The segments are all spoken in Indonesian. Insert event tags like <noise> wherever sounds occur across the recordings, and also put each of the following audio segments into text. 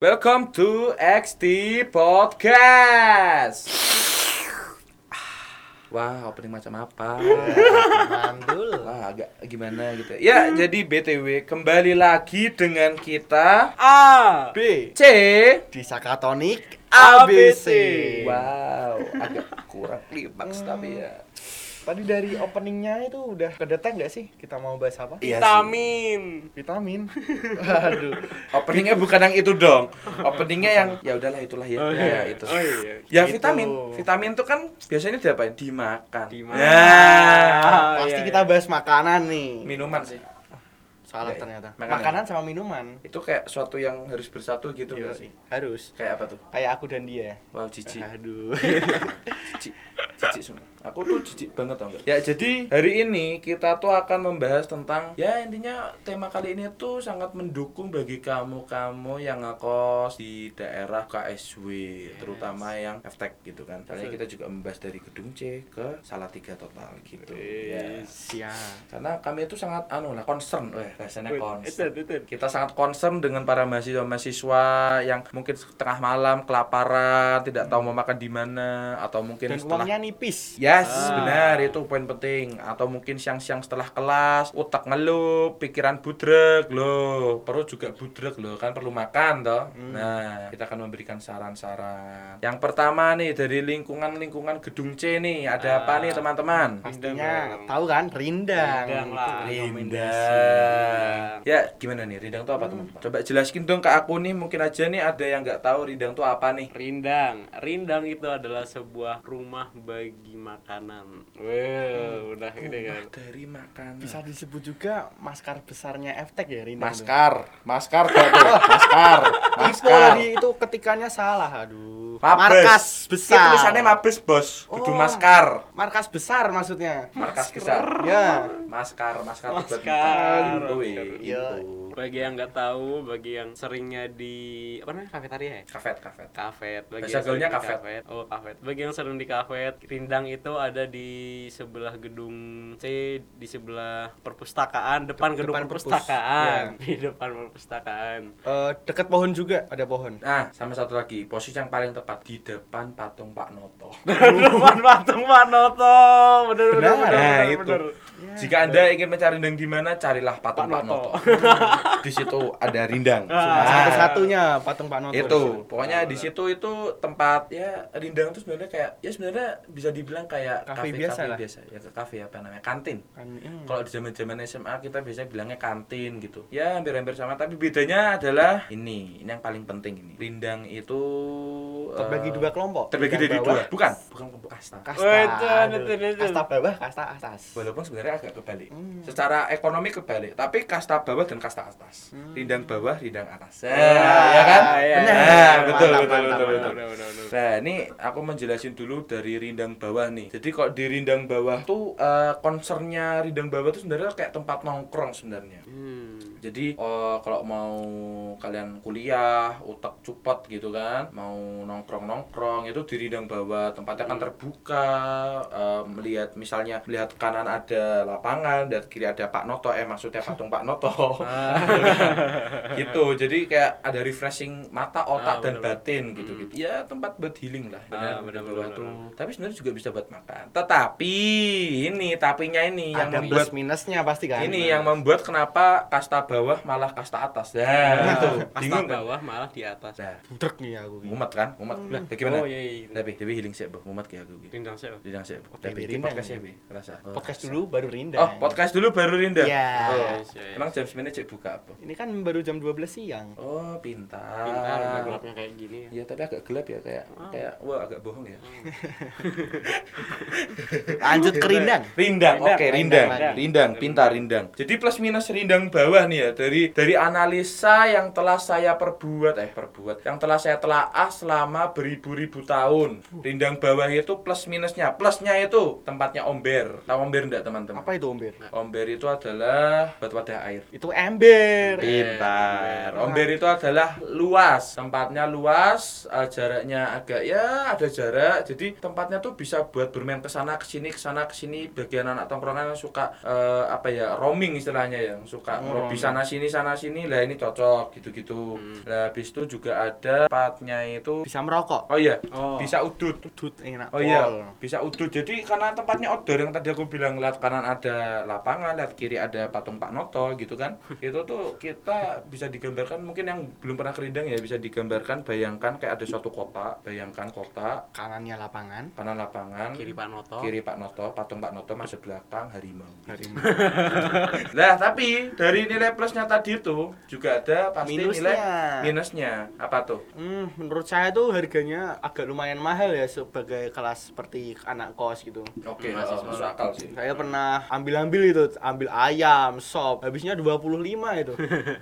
Welcome to XT Podcast. Wah, opening macam apa? <laughs> Mandul. Wah, agak gimana gitu. Ya, jadi BTW kembali lagi dengan kita A B C. di Sakatonik ABC. Wow, agak kurang klimaks tapi ya. Tadi dari openingnya itu udah kedetek nggak sih kita mau bahas apa? Iya sih. Vitamin. Vitamin. <laughs> Waduh. Openingnya bukan yang itu dong. Openingnya yang ya udahlah itulah ya. Oh, ya, iya. itu. Oh iya. Ya Gitu. vitamin, vitamin tuh kan biasanya diapain? Dimakan. Dimakan. Ya. Pasti iya, kita bahas makanan nih. Minuman sih. Salah Iya, ternyata. makanan. Makanan sama minuman. Itu kayak suatu yang harus bersatu gitu Iya sih? Harus. Kayak apa tuh? Kayak aku dan dia. Wow, cici. Aduh. <laughs> Cici. Cici semua. Aku tuh cici banget tau gak? Ya jadi hari ini kita tuh akan membahas tentang ya intinya tema kali ini tuh sangat mendukung bagi kamu-kamu yang ngekos di daerah KSW terutama yang eftek gitu kan. Soalnya kita juga membahas dari gedung C ke Salatiga total gitu. Ya. Siap. Karena kami itu sangat anu lah concern, eh rasanya concern. Kita sangat concern dengan para mahasiswa-mahasiswa yang mungkin tengah malam kelaparan, tidak tahu mau makan di mana atau mungkin Dan setelah uangnya nipis. Yes, Ah. benar itu poin penting. Atau mungkin siang-siang setelah kelas, otak ngelup, pikiran budrek loh, perut juga budrek loh, kan perlu makan toh. Nah, kita akan memberikan saran-saran. Yang pertama nih dari lingkungan-lingkungan gedung C nih, ada apa Ah. nih teman-teman? Pastinya tahu kan rindang. Rindang lah. Rindang. Ya, gimana nih Rindang tuh apa Hmm. teman? Coba jelaskin dong ke aku nih, mungkin aja nih ada yang nggak tahu Rindang tuh apa nih. Rindang. Rindang itu adalah sebuah rumah bagi makanan. Wah, udah ini kan. Dari makanan. Bisa disebut juga maskar besarnya Eftek ya tuh. Maskar, maskar gak tuh? Maskar, maskar. tadi itu ketikanya salah. Aduh. Mabes. Markas Ini besar. tulisannya mabes bos, kudu Oh. maskar. Markas besar maksudnya. Markas besar. Ya. Maskar, maskar. buat Maskar. Iya. Bagi yang nggak tahu, bagi yang seringnya di apa namanya kafetaria ya? Kafet, kafet. Kafet. Bagi Bahasa yang sering gaulnya di kafet. Oh, kafet. Bagi yang sering di kafet, Rindang itu ada di sebelah gedung C, di sebelah perpustakaan, depan gedung depan perpus. perpustakaan. <laughs> Di depan perpustakaan. Eh, dekat pohon juga ada pohon. Nah, sama satu lagi, posisi yang paling tepat di depan patung Pak Noto. <laughs> depan patung Pak Noto. Bener bener Benar. bener. Nah, bener, itu. bener. Jika Anda ingin mencari rindang di mana, carilah patung Pak Pak Noto. Noto. <laughs> <laughs> di situ ada rindang. Ah. Satu-satunya patung Pak Noto. itu pokoknya di situ itu tempat ya rindang tuh sebenarnya kayak ya sebenarnya bisa dibilang kayak Kafe kafe biasa lah. biasa ya ke kafe apa namanya kantin Kan, hmm. kalau di zaman zaman SMA kita biasanya bilangnya kantin gitu ya hampir-hampir sama tapi bedanya adalah ini ini yang paling penting ini rindang itu terbagi eh, dua kelompok. terbagi dari dua bukan bukan kelompok kasta Kasta. Oh, itu, itu, itu. Kasta bawah, kasta atas. walaupun sebenarnya agak kebalik Hmm. secara ekonomi kebalik tapi kasta bawah dan kasta atas rindang bawah rindang atas Ah, ya kan iya, Benar. Nah, betul, Mantap, betul, mantap, betul, mantap. betul. Bener, bener. Nah, ini aku menjelasin dulu dari rindang bawah nih. Jadi kalau di rindang bawah tuh eh, concernnya rindang bawah tuh sebenarnya kayak tempat nongkrong sebenarnya. Hmm. Jadi eh, kalau mau kalian kuliah, utak cupot gitu kan, mau nongkrong-nongkrong itu di rindang bawah tempatnya kan terbuka, eh, melihat misalnya melihat kanan ada lapangan, dan kiri ada Pak Noto, eh maksudnya patung Pak Noto. <laughs> gitu. Jadi kayak ada refreshing mata, otak Ah, dan bener-bener. batin gitu gitu. Ya tempat buat healing lah. Ah, Benar, bener, bawah bener, tuh. bener. Tapi sebenarnya juga bisa buat makan. Tetapi ini tapinya ini yang ada membuat plus minusnya pasti kan. ini yang membuat kenapa kasta bawah malah kasta atas. Nah, gitu. Kasta Bingung kan? bawah malah di atas. Nah, Budrek nih aku. mumet kan? Mumet. Lah, ya gimana? Oh iya iya. Tapi Dewi healing sih. Mumet kayak aku gitu. Rindang sih. Rindang sih. Tapi di rindang podcast ya, ya. Bi. Rasa. Oh, Podcast rasa. dulu baru rindang. Oh, podcast dulu baru Rinda. Iya. Oh, Yes, yes. Emang jam 9 cek buka apa? Ini kan baru jam 12 siang. Oh, pintar. Pintar, gelapnya kayak gini. Iya, tapi agak gelap ya kayak Ah. kayak wah agak bohong ya. <laughs> Lanjut ke rindang. Rindang, Rindang, oke, rindang, rindang, rindang. rindang, pintar rindang. Jadi plus minus rindang bawah nih ya dari dari analisa yang telah saya perbuat eh perbuat, yang telah saya telaah selama beribu-ribu tahun. Rindang bawah itu plus minusnya, plusnya itu tempatnya omber. Tahu omber enggak teman-teman? Apa itu Ombir? Omber itu adalah buat wadah air. Itu ember. Pintar. Omber itu adalah luas, tempatnya luas, eh, jaraknya agak ya ada jarak. Jadi tempatnya tuh bisa buat bermain ke sana ke sini ke sana ke sini bagian anak tongkrongan yang suka eh, apa ya roaming istilahnya yang suka Oh, roaming. Sana sini sana sini lah ini cocok gitu-gitu. Lah habis itu juga ada tempatnya itu Bisa merokok. Oh iya, Oh. bisa udut. Udut enak. Oh iya, pol. bisa udut. Jadi karena tempatnya outdoor yang tadi aku bilang lihat kanan ada lapangan, lihat kiri ada patung Pak Noto gitu kan. <laughs> itu tuh kita bisa digambarkan mungkin yang belum pernah kerindang ya bisa digambarkan bayangkan kayak ada suatu kota, bayangkan kota, Kanannya lapangan. kanan lapangan, Kiri Pak Noto. kiri Pak Noto, patung Pak Noto masuk belakang harimau. Harimau. <laughs> Nah, tapi dari nilai plusnya tadi itu juga ada pasti Minusnya. nilai minusnya. Apa tuh? Hmm, menurut saya tuh harganya agak lumayan mahal ya sebagai kelas seperti anak kos gitu. Oke, oh, masuk akal sih. Saya pernah ambil-ambil itu, ambil ayam, sop, habisnya 25 itu.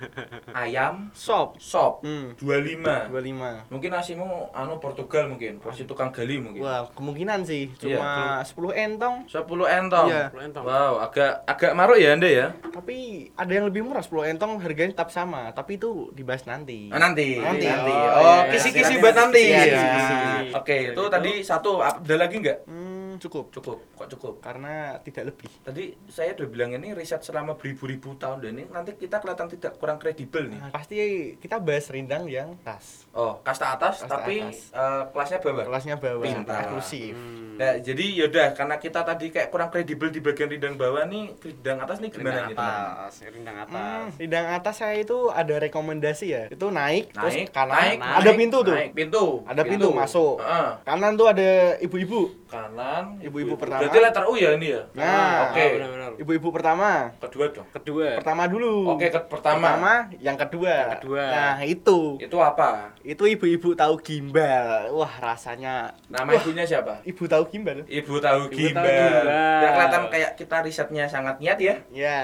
<laughs> Ayam, Sop. sop, Hmm, 25. 25. Mungkin nasimu anu Portugal mungkin, versi tukang gali mungkin. Wah, kemungkinan sih Iya, cuma 10 entong, 10 entong. Iya. 10 entong. Wow, agak agak maruk ya Anda ya? tapi ada yang lebih murah 10 entong harganya tetap sama, tapi itu dibahas nanti. Ah, nanti. Nanti. nanti. Oh, Oh, iya. kisi-kisi Silakan. buat nanti. Iya, Ya. kisi-kisi. Oke, itu tadi satu. Ada lagi nggak? Hmm, cukup. Cukup. Kok cukup? Karena tidak lebih. Tadi saya udah bilang ini riset selama beribu-ribu tahun dan ini nanti kita kelihatan tidak kurang kredibel nih. Nah, pasti kita bahas rindang yang tas. Oh, kasta atas Kasta tapi atas. eh, kelasnya bawah. Kelasnya bawah, Pintar. eksklusif. Hmm. Nah, jadi yaudah karena kita tadi kayak kurang kredibel di bagian rindang bawah nih, rindang atas nih gimana Rindang nih teman? atas, rindang Hmm, atas. rindang atas saya itu ada rekomendasi ya. Itu naik, terus Naik, kanan naik, ada naik, pintu tuh. Naik, pintu. Ada pintu masuk. Heeh. Kanan tuh ada ibu-ibu. Kanan, Ibu-ibu pertama. Berarti letter U ya ini ya? Nah, oke. Ah, benar-benar. Ibu-ibu pertama. Kedua dong. Kedua. Pertama dulu. Oke, ke pertama. yang kedua. Yang kedua. Nah, itu. Itu apa? Itu ibu-ibu tahu gimbal. Wah, rasanya Nama ibunya siapa? ibu tahu gimbal. Ibu tahu Ibu gimbal. tahu gimbal. Ya kelihatan kayak kita risetnya sangat niat ya. Ya.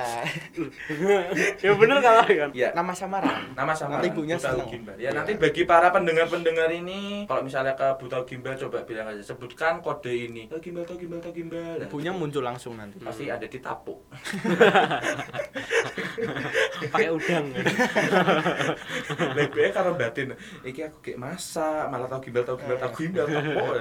ya bener kalau kan. <laughs> Ya. Nama samaran. Nama sama Nanti ibunya Bu Tahu. Gimbal. Ya, Iya. nanti bagi para pendengar-pendengar ini kalau misalnya ke Bu Tahu Gimbal coba bilang aja sebutkan kode ini. Tahu Gimbal, Tahu Gimbal, Tahu Gimbal. Nah, Ibunya muncul langsung nanti. pasti ada di tapuk. <laughs> Pakai udang. <laughs> Gue karo batin. Iki aku kayak masak, malah tahu gimbal, tahu gimbal, tahu gimbal, tapuk.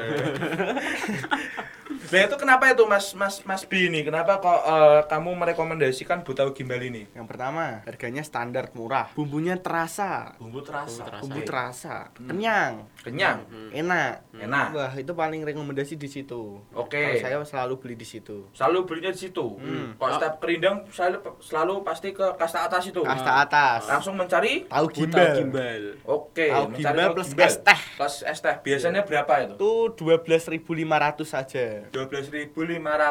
Nah itu kenapa itu Mas Mas Mas B ini? Kenapa kok eh, kamu merekomendasikan Bu Tahu Gimbal ini? Yang pertama, harganya standar murah. Bumbunya terasa. Bumbu terasa. terasa. Bumbu Oke. terasa. Kenyang. Kenyang. Enak. Enak. Wah, itu paling rekomendasi di situ. Oke. Kalau saya selalu beli di situ. Selalu belinya di situ. Hmm. Kalau setiap kerindang selalu selalu pasti ke kasta atas itu. Kasta atas. Langsung mencari Tahu Tahu gimbal. gimbal. Oke, Tahu mencari gimbal plus gimbal. es teh. Plus es teh. Biasanya berapa itu? Itu 12.500 saja. 12.500.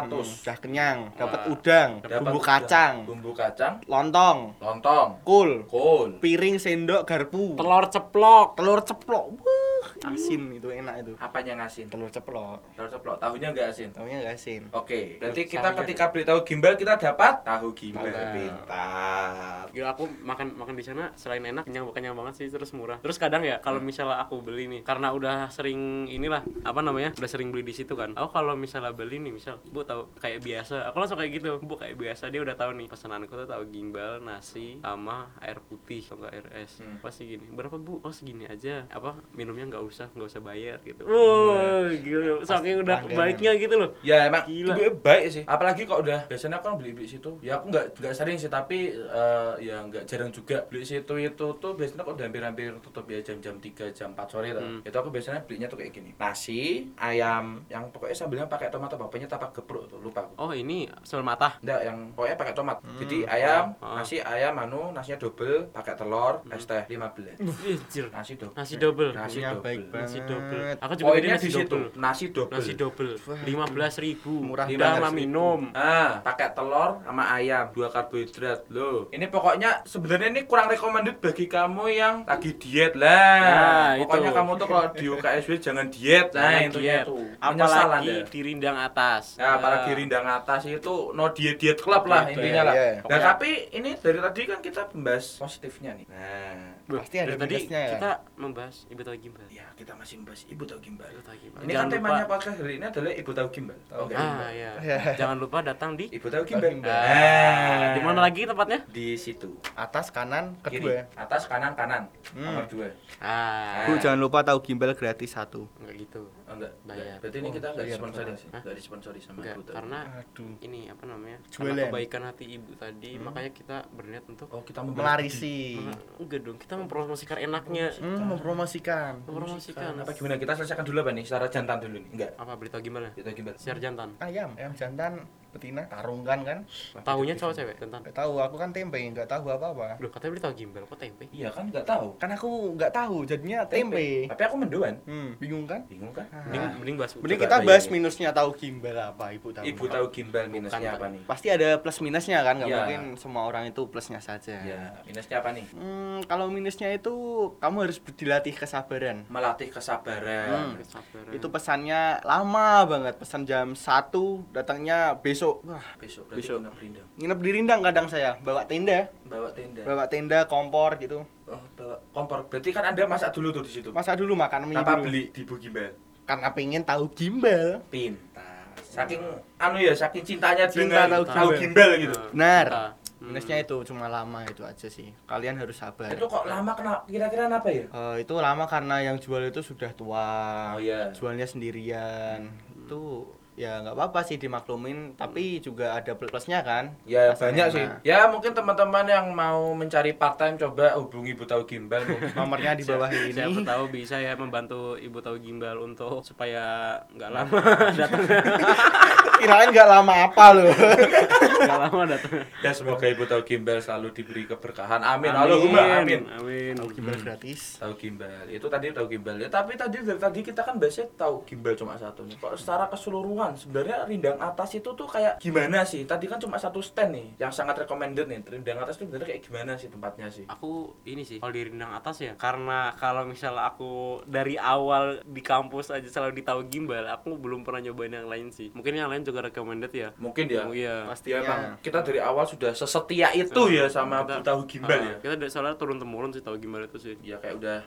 Hmm, udah kenyang, dapat udang, Dapat bumbu udang, kacang, Bumbu kacang, lontong, lontong, kul, kol. piring sendok garpu, Telur ceplok. telur ceplok. Wah, <laughs> asin itu enak itu. Apanya ngasin? Telur ceplok. Telur ceplok. Tahunya enggak asin. Tahunya enggak asin. Oke, berarti kita ketika beli tahu gimbal kita dapat tahu gimbal. Pintar. Gila aku makan makan di sana selain enak kenyang kenyang banget sih terus murah. Terus kadang ya kalau misalnya aku beli nih karena udah sering inilah apa namanya udah sering beli di situ kan. Aku kalau misalnya beli nih misal bu tahu kayak biasa aku langsung kayak gitu bu kayak biasa dia udah tahu nih pesananku tuh tahu gimbal nasi sama air putih atau enggak air es. Hmm. Pasti gini berapa bu? Oh segini aja. Apa minumnya nggak usah nggak usah bayar gitu. Wow gila saking udah baiknya gitu loh. Ya emang Gila. ibu baik sih. Apalagi kok udah biasanya aku kan beli beli situ. Ya aku nggak nggak sering sih tapi eh, ya nggak jarang juga beli situ itu tuh biasanya kok udah hampir-hampir tutup ya jam-jam 3 jam 4 sore tuh. Hmm. Itu aku biasanya belinya tuh kayak gini. Nasi, ayam yang pokoknya sambilnya pakai tomat atau bapaknya tapak geprek tuh lupa aku. Oh ini sambal mata. Enggak, yang pokoknya pakai tomat. Jadi ayam, Oh. nasi ayam anu, nasinya double, pakai telur, es teh 15. Anjir. Nasi double. Nasi double. Nasi Punya double. Baik banget. Nasi double. Aku juga beli Poinnya nasi di situ, double. nasi double. Nasi double. Lima belas ribu. Murah Udah banget sama minum. Ah, pakai telur sama ayam, dua karbohidrat. Loh, ini pokoknya sebenarnya ini kurang recommended bagi kamu yang lagi diet lah. Nah, pokoknya itu. kamu tuh kalau di UKSW jangan diet. Nah, intinya diet. tuh. Menyesal Apalagi Anda. di rindang atas. Ya, para Ah. girindang atas itu no diet diet club lah Gitu intinya ya, lah. iya. Nah, Pokoknya- tapi ini dari tadi kan kita membahas positifnya nih. Nah, Pasti ada dari tadi ya. kita membahas ibu tahu gimbal. Ya, kita masih membahas Ibu tahu gimbal. Ibu tahu gimbal. Ini Jangan kan lupa- temanya podcast hari ini adalah Ibu tahu gimbal. Tahu nggak? Ah iya. Ya. Jangan lupa datang di Ibu tahu gimbal. gimbal. Nah, di mana lagi tempatnya? Di situ. Atas kanan Kiri. kedua. Atas kanan kanan. Hmm. Nomor dua. Ah, Bu jangan lupa tahu gimbal gratis satu. enggak gitu. Oh, enggak. Bayar. Berarti ini Oh, kita enggak bayar, disponsori sih. Enggak disponsori sama Enggak, Ibu tahu. karena Aduh. ini apa namanya? Jualan. Karena kebaikan hati ibu tadi, makanya kita berniat untuk Oh, kita. Melarisi. Nah, enggak dong, kita mempromosikan enaknya. Hmm, mempromosikan. Mempromosikan. Apa gimana? Kita selesaikan dulu apa nih? Secara jantan dulu nih. Enggak. Apa berita gimana? Kita gimbal. Siar jantan. Ayam, ayam jantan, betina, tarungkan kan? Tahunya cowok cewek jantan. Gak tahu, aku kan tempe, nggak tahu apa-apa. Loh, katanya berita gimbal kok tempe? Iya kan enggak tahu. Kan aku nggak tahu, jadinya tempe. Tapi aku mendoan. Hmm, bingung kan? Bingung kan? Mending, mending bahas Mending kita bayangin. bahas minusnya tahu gimbal apa, ibu tahu. Ibu tahu gimbal minusnya Bukan, apa nih? Pasti ada plus minusnya kan, nggak Iya. mungkin semua orang itu plusnya saja. Ya, minusnya apa nih? Hmm, kalau minusnya itu kamu harus dilatih kesabaran. Melatih kesabaran. Hmm. Kesabaran. Itu pesannya lama banget, pesan jam 1, datangnya besok. Wah, Besok berarti Besok. kena berindang. nginep di Rindang kadang saya, bawa tenda, Bawa tenda. bawa tenda, kompor gitu. Oh, bawa kompor. Berarti kan Anda masak dulu tuh di situ. Masa dulu makan mie Tanpa dulu. beli di Bu Gimbal. Karena pengen tahu gimbal. Pintar. Saking anu ya, saking cintanya Cinta dengan tahu tahu gimbal. gimbal gitu. Nah, Benar. hmm, Minusnya itu cuma lama itu aja sih. Kalian harus sabar. Itu kok lama kena kira-kira apa ya? Eh, itu lama karena yang jual itu sudah tua. Oh, iya. Jualnya sendirian. Itu ya nggak apa-apa sih dimaklumin, tapi juga ada plusnya kan. Ya Rasanya banyak sih. enak. Ya mungkin teman-teman yang mau mencari part time coba hubungi Bu Tahu Gimbal. <laughs> Nomornya di bawah ini. Siapa tahu bisa ya membantu ibu tahu gimbal untuk supaya nggak lama <laughs> datang <laughs> Kirain nggak lama apa loh. nggak lama datang ya semoga Ibu Tahu Gimbal selalu diberi keberkahan. Amin. Allahumma amin. amin Tahu gimbal gratis. Tahu gimbal. Itu tadi tahu gimbal. Ya, tapi tadi dari tadi kita kan biasanya tahu gimbal cuma satu nih. Kok secara keseluruhan sebenarnya rindang atas itu tuh kayak gimana sih? Tadi kan cuma satu stand nih yang sangat recommended nih. Rindang atas itu sebenarnya kayak gimana sih tempatnya sih? aku ini sih kalau di rindang atas ya karena kalau misal aku dari awal di kampus aja selalu ditahu gimbal aku belum pernah nyobain yang lain sih mungkin yang lain juga recommended ya Mungkin ya. Oh, iya Pasti. Ya emang kita dari awal sudah sesetia itu ya sama Bu Kita- Tahu Gimbal ah, ya. kita dari soalnya turun temurun sih tahu gimbal itu sih Ya kayak udah.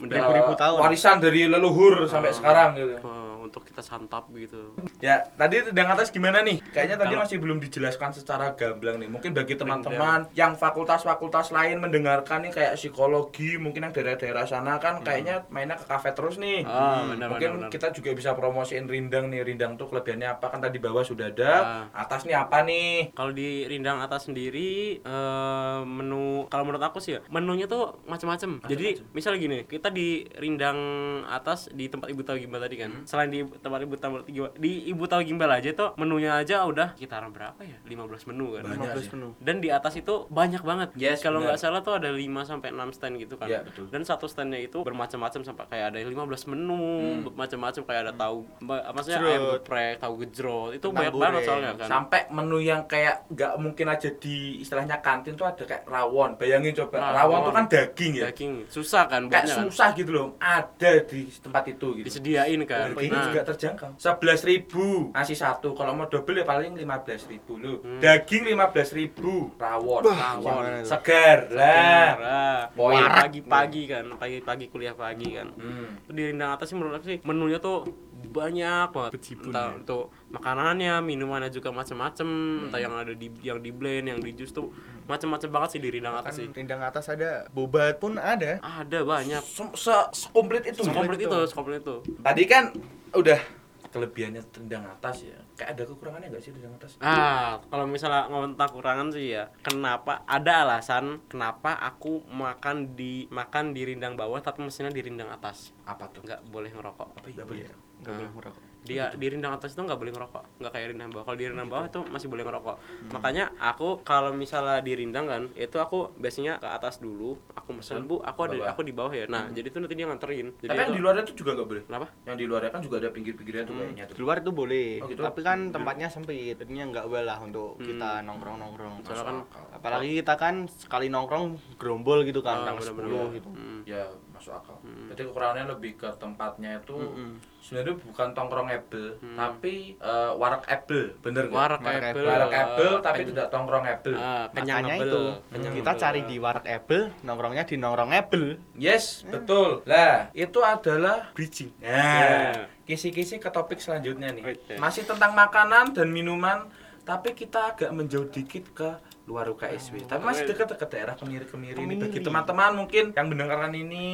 Beribu-ribu uh, tahun. warisan dari leluhur sampai Ah. sekarang gitu. Eh, untuk kita santap gitu Ya, tadi rindang atas gimana nih? Kayaknya tadi Kalau- masih belum dijelaskan secara gamblang nih. Mungkin bagi teman-teman yang fakultas-fakultas lain mendengarkan nih kayak psikologi, mungkin yang daerah-daerah sana kan kayaknya mainnya ke kafe terus nih. ah Hmm, benar mungkin benar, benar. kita juga bisa promosiin rindang nih. Rindang tuh kelebihannya apa? Kan tadi bawah sudah ada. Ah. Atas nih apa nih? Kalau di Rindang atas sendiri eh, menu kalau menurut aku sih ya menunya tuh macam-macam. Jadi misal gini, kita di Rindang atas di tempat Ibu Tahu Gimbal tadi kan. Selain di tempat Ibu Tahu Gimbal, di Ibu Tahu Gimbal aja tuh menunya aja udah sekitaran berapa ya? 15 menu kan. Banyak 15 sih. menu. Dan di atas itu banyak banget. Yes, kalau nggak salah tuh ada 5 sampai 6 stand gitu kan. Iya, betul. Dan satu standnya itu bermacam-macam sampai kayak ada yang 15 menu, Hmm. macam-macam kayak ada tahu maksudnya Gejrot. ayam geprek, tahu gejrot. Itu Kentang banyak banget goreng. soalnya kan. Sampai menu yang kayak nggak mungkin aja di istilahnya kantin tuh ada kayak rawon. Bayangin coba, Rawon. rawon tuh kan daging ya. daging susah kan Kayak buatnya kan susah gitu loh. Ada di tempat itu gitu. disediain kan Harganya nah juga terjangkau. Sebelas ribu nasi satu. Kalau mau double ya paling lima belas ribu loh. Hmm. Daging lima belas ribu. Rawon. rawon gimana itu? Segar lah. Poin. pagi-pagi kan pagi-pagi kuliah pagi kan Hmm. Di rindang atas sih menurut aku sih menunya tuh banyak banget entah ya. untuk makanannya minumannya juga macam-macam entah yang ada di yang di blend yang di jus tuh macam-macam banget sih di rindang Kan atas sih rindang atas ada, boba pun ada. ada banyak Se- se- Sekomplit itu. sekomplit itu. itu sekomplit itu Tadi kan udah kelebihannya tendang atas ya. Kayak ada kekurangannya nggak sih tendang atas? Ah, kalau misalnya ngomong tentang kurangan sih ya, kenapa ada alasan kenapa aku makan di makan di rindang bawah tapi mesinnya di rindang atas. Apa tuh? Nggak boleh ngerokok. Apa ya? boleh? Enggak Ah. boleh merokok. Dia di rindang atas itu nggak boleh ngerokok, nggak kayak rindang bawah. Kalau di rindang bawah itu masih boleh ngerokok. Makanya aku kalau misalnya di rindang kan, itu aku biasanya ke atas dulu, aku mesen bu, aku ada Bawah. aku di bawah ya. Nah, jadi itu nanti dia nganterin. Jadi Tapi yang itu- di luarnya tuh juga nggak boleh. kenapa? Yang di luarnya kan juga ada pinggir-pinggirnya tuh kayaknya tuh. Di luar itu boleh, Oh, gitu? tapi kan tempatnya sempit, jadinya nggak well lah untuk kita nongkrong-nongkrong. Soalnya kan. Apalagi kita kan sekali nongkrong gerombol gitu kan, Ah, orang bener-bener. 10 gitu. Hmm. Ya, masuk akal. Hmm. Jadi kekurangannya lebih ke tempatnya itu Mm-mm. sebenarnya bukan tongkrongable, tapi uh, warakable, bener nggak? Warak Warak apple. Warakable tapi Ken- tidak tongkrongable. Ah, kenyang Makanya apple. itu Kenyang kita cari di warak Apple, nongkrongnya di nongkrong Apple. Yes, betul. Lah, itu adalah bridging. Nah, kisi-kisi ke topik selanjutnya nih. Masih tentang makanan dan minuman, tapi kita agak menjauh dikit ke luar UKSW. Tapi masih dekat-dekat daerah kemiri-kemiri ini. Bagi Kemiri. teman-teman mungkin yang mendengarkan ini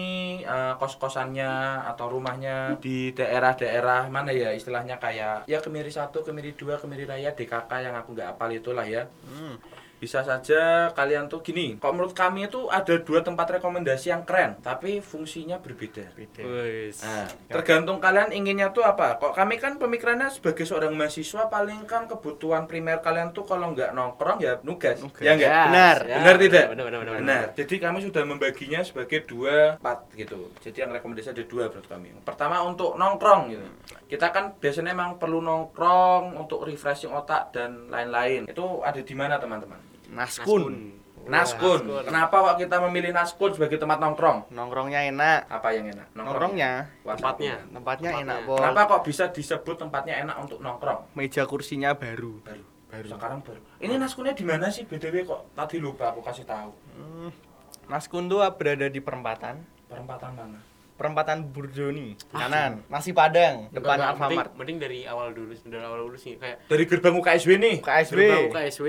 eh, kos-kosannya atau rumahnya di daerah-daerah mana ya istilahnya kayak ya Kemiri satu, Kemiri dua, Kemiri Raya, DKK yang aku nggak apal itulah ya. Hmm. Bisa saja kalian tuh gini, kok menurut kami itu ada dua tempat rekomendasi yang keren, tapi fungsinya berbeda. Beda. Nah, tergantung kalian inginnya tuh apa. Kok kami kan pemikirannya sebagai seorang mahasiswa paling kan kebutuhan primer kalian tuh kalau nggak nongkrong ya nugas. Nugas. Ya enggak? Ya, Benar. ya, Benar tidak? Benar, benar, benar. Benar. Jadi kami sudah membaginya sebagai dua part gitu. Jadi yang rekomendasi ada dua menurut kami. Pertama untuk nongkrong gitu. Kita kan biasanya emang perlu nongkrong untuk refreshing otak dan lain-lain. Itu ada di mana teman-teman? Naskun. Naskun. Kenapa kok kita memilih Naskun sebagai tempat nongkrong? Nongkrongnya enak. Apa yang enak? Nongkrongnya, Wah, Tempatnya. tempatnya Tempatnya. enak, Pol. Kenapa kok bisa disebut tempatnya enak untuk nongkrong? Meja kursinya baru. Baru. Baru. Sekarang baru. Ini Naskunnya di mana sih BTW kok? Tadi lupa aku kasih tahu. Hmm. Naskun tuh berada di perempatan. Perempatan mana? Perempatan Burdoni, kanan. Nasi Padang, depan Enggak, Alfamart. mending, mending dari awal dulu dari awal dulu sih kayak Dari gerbang UKSW nih. UKSW, gerbang UKSW.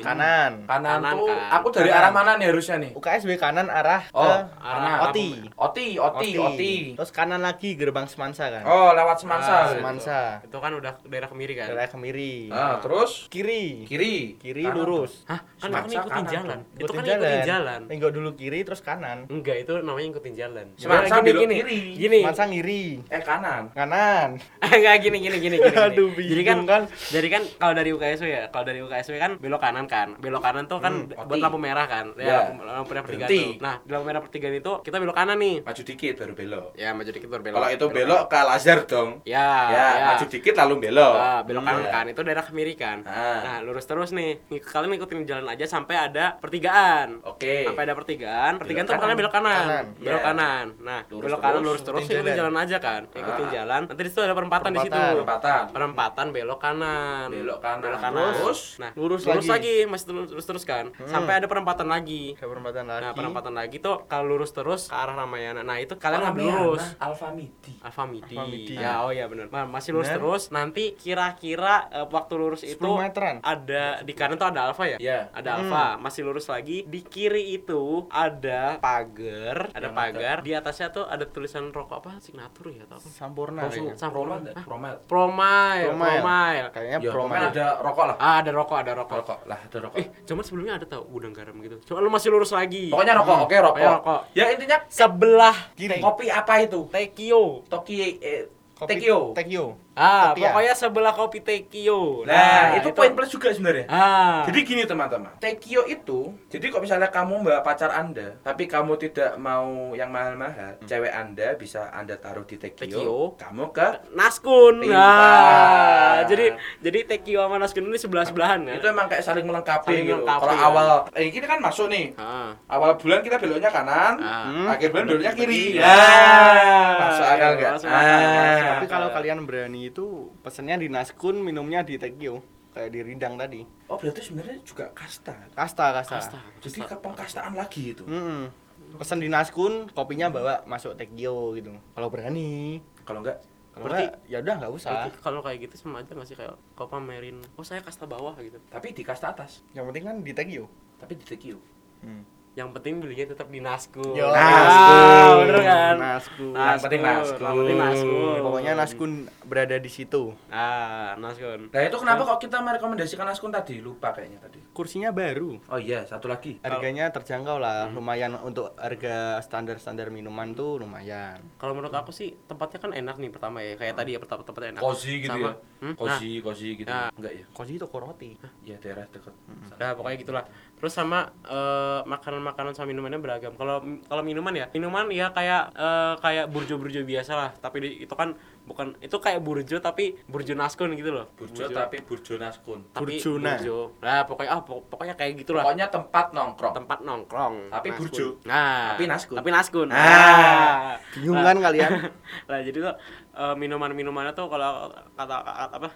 kanan. Kanan, Kanan, tuh kan. aku dari Kanan. arah mana nih harusnya nih? UKSW kanan arah Oh, ke arah Oti. Oti, Oti, Oti. Terus kanan lagi gerbang Semansa kan. Oh, lewat Semansa. Ah, Semansa. Itu kan udah daerah Kemiri kan. Daerah Kemiri. Ah, terus Kiri. kiri. Kiri Kanan lurus. Hah? Kan Semansa aku ngikutin kanan jalan. Itu kan ngikutin jalan. Enggak dulu kiri terus kanan. Enggak, itu namanya ngikutin jalan. Semansa belok gini, kiri. Gini. Semansa ngiri. Eh kanan. Kanan. <laughs> Enggak gini gini gini gini. gini. Aduh, jadi kan, kan. jadi kan kalau dari UKSW ya, kalau dari UKSW kan belok kanan kan. Belok kanan tuh kan Hmm, buat lampu merah kan. Ya. Ya, lampu merah pertigaan tuh. Nah, di lampu merah pertigaan itu kita belok kanan nih. Maju dikit baru belok. Ya, maju dikit baru belok. Kalau itu belok ke Lazar dong. Ya, Ya, maju dikit lalu belok. Ah, belok kanan Ya. kan, itu daerah Kemiri kan. Ah. Nah, lurus terus nih. Kalian ngikutin jalan aja sampai ada pertigaan. Oke. Sampai ada pertigaan, pertigaan Belok tuh kalian kanan. belok kanan. Kanan. Belok Ya. kanan. Nah, Lurus belok kanan lurus terus ikutin ikutin jalan. jalan aja kan. Ikutin Ah. jalan. Nanti di situ ada perempatan di situ. Perempatan. Perempatan. Belok kanan. Belok kanan. Belok kanan. Terus? nah, Lurus lurus, lagi. lagi. masih terus terus, terus kan. Sampai ada perempatan lagi. Ke perempatan lagi. Nah, perempatan lagi tuh kalau lurus terus ke arah Ramayana. Nah, itu kalian ngambil Ramayana, lurus. Alfamidi. Alfamidi. Alfamidi. Ya, oh ya benar. Nah, masih lurus terus. Nanti kira-kira eh, waktu lurus 10 itu meteran. ada di kanan tuh ada Alfa ya? Iya. Ada Hmm. Alfa. Masih lurus lagi. Di kiri itu ada pagar, ada pagar. Di atasnya tuh ada tulisan rokok apa? Signatur ya atau apa? Sampurna Prosu, kayaknya. Sam- Promel, Hah? Promel. Promile, Promile. Promile. Kayaknya Ya, Promel. Promel ada rokok lah. Ah, ada rokok, ada rokok. Rokok lah, ada rokok. Eh, cuman sebelumnya ada tau gudang garam gitu. Cuma lu masih lurus lagi. Pokoknya rokok, oke rokok. Pokoknya rokok. Ya intinya Sebelah Kiri. kopi apa itu? Tekio. Toki eh, Kopi- Tekio. Tekio. Ah, Kopi ya? pokoknya sebelah kopi Tekio. Nah, itu poin plus juga sebenarnya. Ah. Jadi gini teman-teman, Tekio itu, jadi kok misalnya kamu bawa pacar anda, tapi kamu tidak mau yang mahal-mahal, cewek anda bisa anda taruh di Tekio, Tekio. kamu ke Naskun. Pintar. Nah, jadi jadi Tekio sama Naskun ini sebelah sebelahan ya. itu emang kayak saling melengkapi Saling gitu. melengkapi, Kalau ya. awal, eh, ini kan masuk nih, Ah. awal bulan kita beloknya kanan, Ah. Hmm. akhir bulan beloknya kiri. Kiri. Nah, masuk akal nggak? Masuk Ah. Tapi kalau kalian berani itu pesennya di Naskun, minumnya di Tekio. Kayak di Rindang tadi. Oh berarti sebenarnya juga kasta. Kasta, kasta. Kasta. Jadi ke pengkastaan lagi itu. Hmm. Pesen di Naskun, kopinya bawa masuk Tekio gitu. Kalau berani. Kalau enggak, Kalau Berarti- enggak, ya udah nggak usah. Berarti kalau kayak gitu sama aja nggak sih kayak kau pamerin, oh saya kasta bawah gitu. tapi di kasta atas, Yang penting kan di Tekio. tapi di Tekio. Hmm. Yang penting belinya tetap di Naskun. Yo, Ah, bener kan? Naskun. Yang penting Naskun. Yang penting Naskun. Pokoknya Naskun berada di situ. Ah, Naskun. Nah itu kenapa kok kita merekomendasikan Naskun tadi? Lupa kayaknya tadi. Kursinya baru. Oh iya, satu lagi. Harganya terjangkau lah, lumayan untuk harga standar-standar minuman tuh lumayan. Kalau menurut aku sih tempatnya kan enak nih pertama ya, kayak tadi ya pertama tempatnya enak. Cozy gitu Sama- ya. Hmm? Cozy, cozy gitu. Nah. Enggak ya? Koji toko roti. Ya daerah dekat. Nah, pokoknya gitulah. Terus sama eh, makanan-makanan sama minumannya beragam kalau kalau minuman ya minuman ya kayak eh, kayak burjo-burjo biasa lah tapi di- itu kan bukan itu kayak burjo tapi burjo naskun gitu loh Burjo tapi burjo naskun. tapi Burjona. burjo. nah pokoknya ah pok- pokoknya kayak gitulah Pokoknya tempat nongkrong. tempat nongkrong Tapi naskun. burjo. nah Tapi naskun. tapi naskun Ah. Bingung kan kalian? <laughs> nah jadi tuh eh, minuman-minumannya tuh kalau kata kata- apa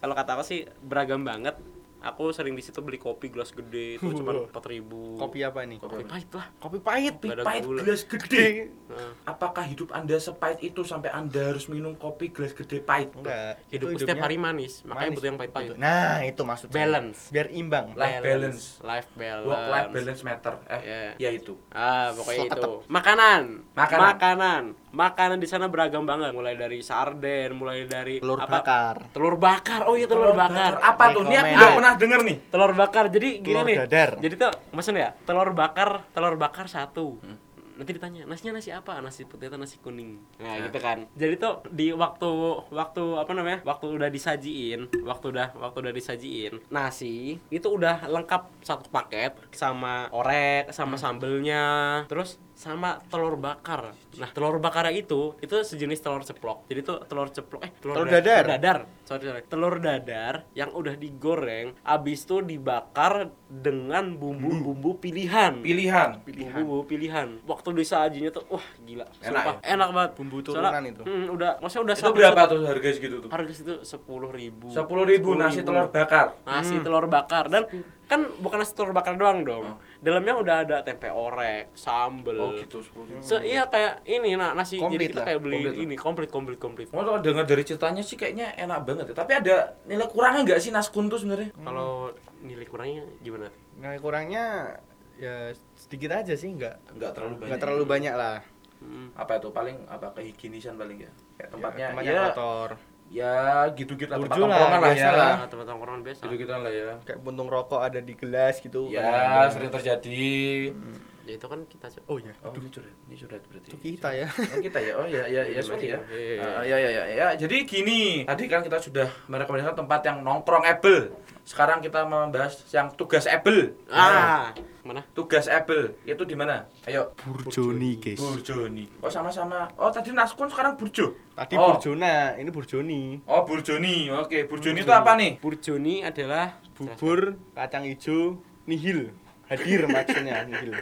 kalau kata aku sih beragam banget aku sering di situ beli kopi gelas gede itu cuma empat ribu Kopi apa nih? kopi pahit lah Kopi pahit. Ada Pahit gula. gelas gede. Nah, Apakah hidup Anda sepahit itu sampai Anda harus minum kopi gelas gede pahit? Enggak. hidupku itu setiap hari manis makanya manis. butuh yang pahit-pahit Nah, itu maksud saya. Balance. Biar imbang. Life balance. life balance Work life balance matter. Eh, Yeah. ya itu. Ah, pokoknya So itu. ketep. Makanan. Makanan. Makanan. Makanan di sana beragam banget, mulai dari sarden, mulai dari Telur apa? bakar. Telur bakar. Oh iya telur, bakar. Apa tuh? Ini aku udah pernah denger nih. Telur bakar. Jadi gini Telur nih. dadar. Jadi tuh mesen ya, telur bakar, telur bakar satu. Nanti ditanya, nasinya nasi apa? Nasi putih atau nasi kuning? Nah, gitu kan. Jadi tuh di waktu waktu apa namanya? Waktu udah disajiin, waktu udah waktu udah disajiin, nasi itu udah lengkap satu paket sama orek, sama sambelnya, terus sama telur bakar. Nah, telur bakar itu itu sejenis telur ceplok. Jadi tuh telur ceplok eh Telur da- dadar. Telur dadar. Sorry, sorry. Telur dadar yang udah digoreng, abis itu dibakar dengan bumbu-bumbu pilihan. Pilihan. Bumbu-bumbu pilihan. Waktu disajinya tuh wah gila. Enak Sumpah, enak banget. Bumbu Soalnya, turunan itu. hmm, udah maksudnya udah Itu satu- berapa tuh harga segitu tuh? Harga ribu. Sepuluh ribu nasi telur bakar. Nasi telur bakar dan kan bukan nasi telur bakar doang dong. Dalamnya udah ada tempe orek, sambel. Oh gitu sepuluh ribu. So, iya kayak ini nah nasi jadi Komplit kita lah, kayak beli komplit ini komplit komplit komplit. Oh, kalau dengar dari ceritanya sih kayaknya enak banget ya. Tapi ada nilai kurangnya nggak sih naskun tuh sebenarnya? Kalau nilai kurangnya gimana? Nah, kurangnya ya sedikit aja sih, enggak Nggak terlalu banyak. enggak terlalu banyak lah. Hmm. Apa itu paling apa kehigienisan paling ya? Kayak tempatnya Tempatnya ya, kotor. Ya gitu-gitu lah tempat tongkrongan lah ya. biasa lah. Tempat tongkrongan biasa. Gitu-gitu lah ya. Kayak puntung rokok ada di gelas gitu. Ya, sering terjadi. Ya itu kan kita Oh iya. Oh, ini curhat. Ini curhat berarti. Itu kita ya. <laughs> Oh, kita ya. Oh ya ya ya sorry ya. Iya. Ah, ya ya ya ya. Jadi gini, tadi kan kita sudah merekomendasikan tempat yang nongkrong able. Sekarang kita membahas yang tugas able. Ah, mana? Tugas able itu di mana? Ayo. Burjoni, guys. Burjoni. Oh sama-sama. Oh tadi Naskun sekarang Burjo. Tadi oh. Burjona, ini Burjoni. Oh Burjoni. Oke, Burjoni itu apa nih? Burjoni adalah Bubur kacang hijau nihil. Hadir maksudnya nihil.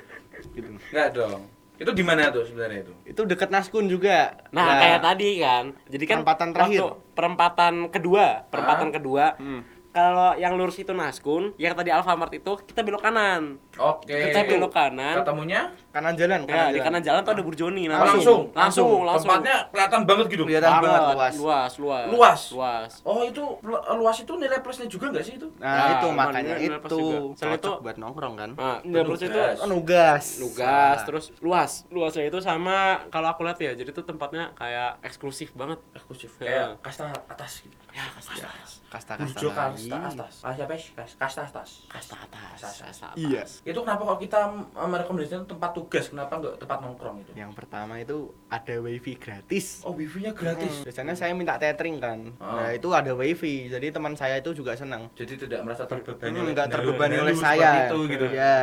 Gitu. Enggak dong. Itu di mana tuh sebenarnya itu? Itu deket Naskun juga. Nah, kayak tadi kan. Jadi kan Perempatan terakhir. waktu perempatan kedua, perempatan Ah. kedua. Hmm. Kalau yang lurus itu Naskun, yang tadi Alfamart itu kita belok kanan. Oke. Kita belok kanan. Ketemunya Kanan jalan, Ya, kanan di jalan. kanan jalan tuh ada Burjoni langsung, nanti. langsung, langsung, langsung. Tempatnya kelihatan banget gitu. Kelihatan banget luas. luas, luas. Luas? Luas. Oh itu lu- luas itu nilai plusnya juga nggak sih itu? Nah, Nah, itu makanya itu. Selain cocok itu- buat nongkrong kan. Nah, plus itu Nugas. Oh, nugas. lugas, Nah, terus luas. Luasnya itu sama kalau aku lihat ya, jadi tuh tempatnya kayak eksklusif banget. Eksklusif. Ya. Kayak kasta atas gitu. Ya, kasta atas. kasta-kasta Burjo lagi. kasta atas. Ah siapa sih? Kasta atas. Kasta atas. Kasta Kasta atas. Iya. Itu kenapa kalau kita eh, merekomendasikan tempat tugas, kenapa nggak tempat nongkrong itu? Yang pertama itu ada wifi gratis. Oh wifi-nya gratis. Hmm, Biasanya saya minta tethering kan. Oh. Nah, itu ada wifi. Jadi teman saya itu juga senang. Jadi tidak merasa terbebani. Hmm, oleh nggak terbebani oleh gendalo saya. itu gitu. Ya.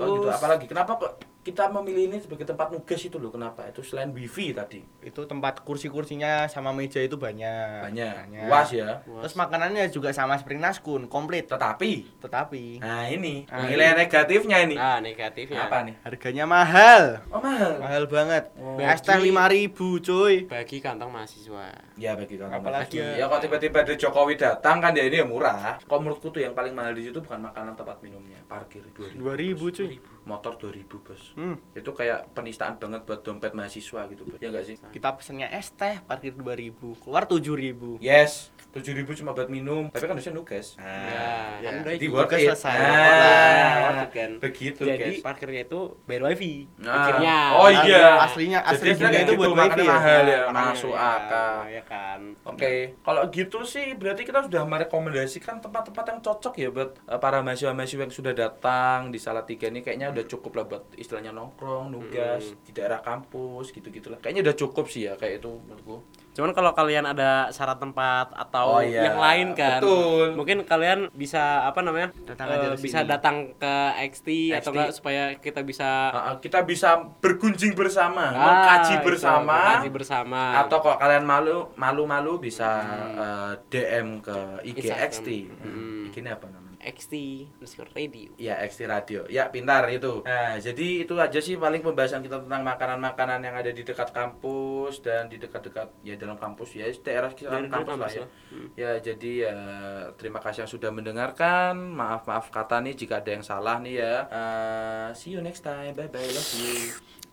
Oh gitu. Terus Apalagi kenapa kok kita memilih ini sebagai tempat nugas itu loh? Kenapa? Itu selain wifi tadi. itu tempat kursi-kursinya sama meja itu banyak. Banyak. Luas ya. Terus makanannya juga sama seperti Naskun, komplit. Tetapi Tetapi Nah ini Ah, nilai negatifnya ini. Nah, negatifnya. Apa nih? harganya mahal. Oh mahal. Mahal banget. Oh. Es teh 5000, cuy. Bagi kantong mahasiswa. Ya bagi kamu. Apalagi ya. ya- kalau tiba-tiba ada Jokowi datang kan ya ini ya murah. Kalau menurutku tuh yang paling mahal di situ bukan makanan tempat minumnya, parkir 2000. 2000, cuy. Motor 2000, Bos. Hmm. Itu kayak penistaan banget buat dompet mahasiswa gitu, Bos. Ya enggak sih? Kita pesennya es teh parkir 2000, keluar 7000. Yes, 7000 cuma buat minum, tapi kan harusnya nugas. Ya, ya. kan Jadi itu. worth Tugas it. selesai. Nah, kan. begitu, Jadi guys. parkirnya itu bayar wifi. Nah. Parkirnya. Oh iya. Aslinya Jadi aslinya sebenarnya itu gitu, buat makanya wifi ya. mahal ya, masuk ya, akal. Ya kan. Oke, kalau gitu sih berarti kita sudah merekomendasikan tempat-tempat yang cocok ya buat eh, para mahasiswa-mahasiswa yang sudah datang di Salatiga ini kayaknya udah cukup lah buat istilahnya nongkrong, nugas Hmm. di daerah kampus gitu-gitulah. Kayaknya udah cukup sih ya kayak itu menurutku. Cuman kalau kalian ada syarat tempat atau Oh, iya. yang lain kan, Betul. mungkin kalian bisa apa namanya? Datang eh, aja ke bisa sini. datang ke XT, atau XT. enggak supaya kita bisa Uh, kita bisa bergunjing bersama, Ah, mengkaji bersama. mengkaji bersama. Atau kalau kalian malu malu-malu bisa Hmm. uh, DM ke IG Instagram. XT. Hmm. IG ini apa namanya? XT underscore radio. Ya XT Radio. Ya pintar itu. Nah, jadi itu aja sih paling pembahasan kita tentang makanan-makanan yang ada di dekat kampus dan di dekat-dekat ya dalam kampus ya daerah Daerah kampus, kampus lah ya. Hmm. Ya jadi ya terima kasih yang sudah mendengarkan. Maaf maaf kata nih jika ada yang salah nih ya. Uh, see you next time. Bye bye. Love you.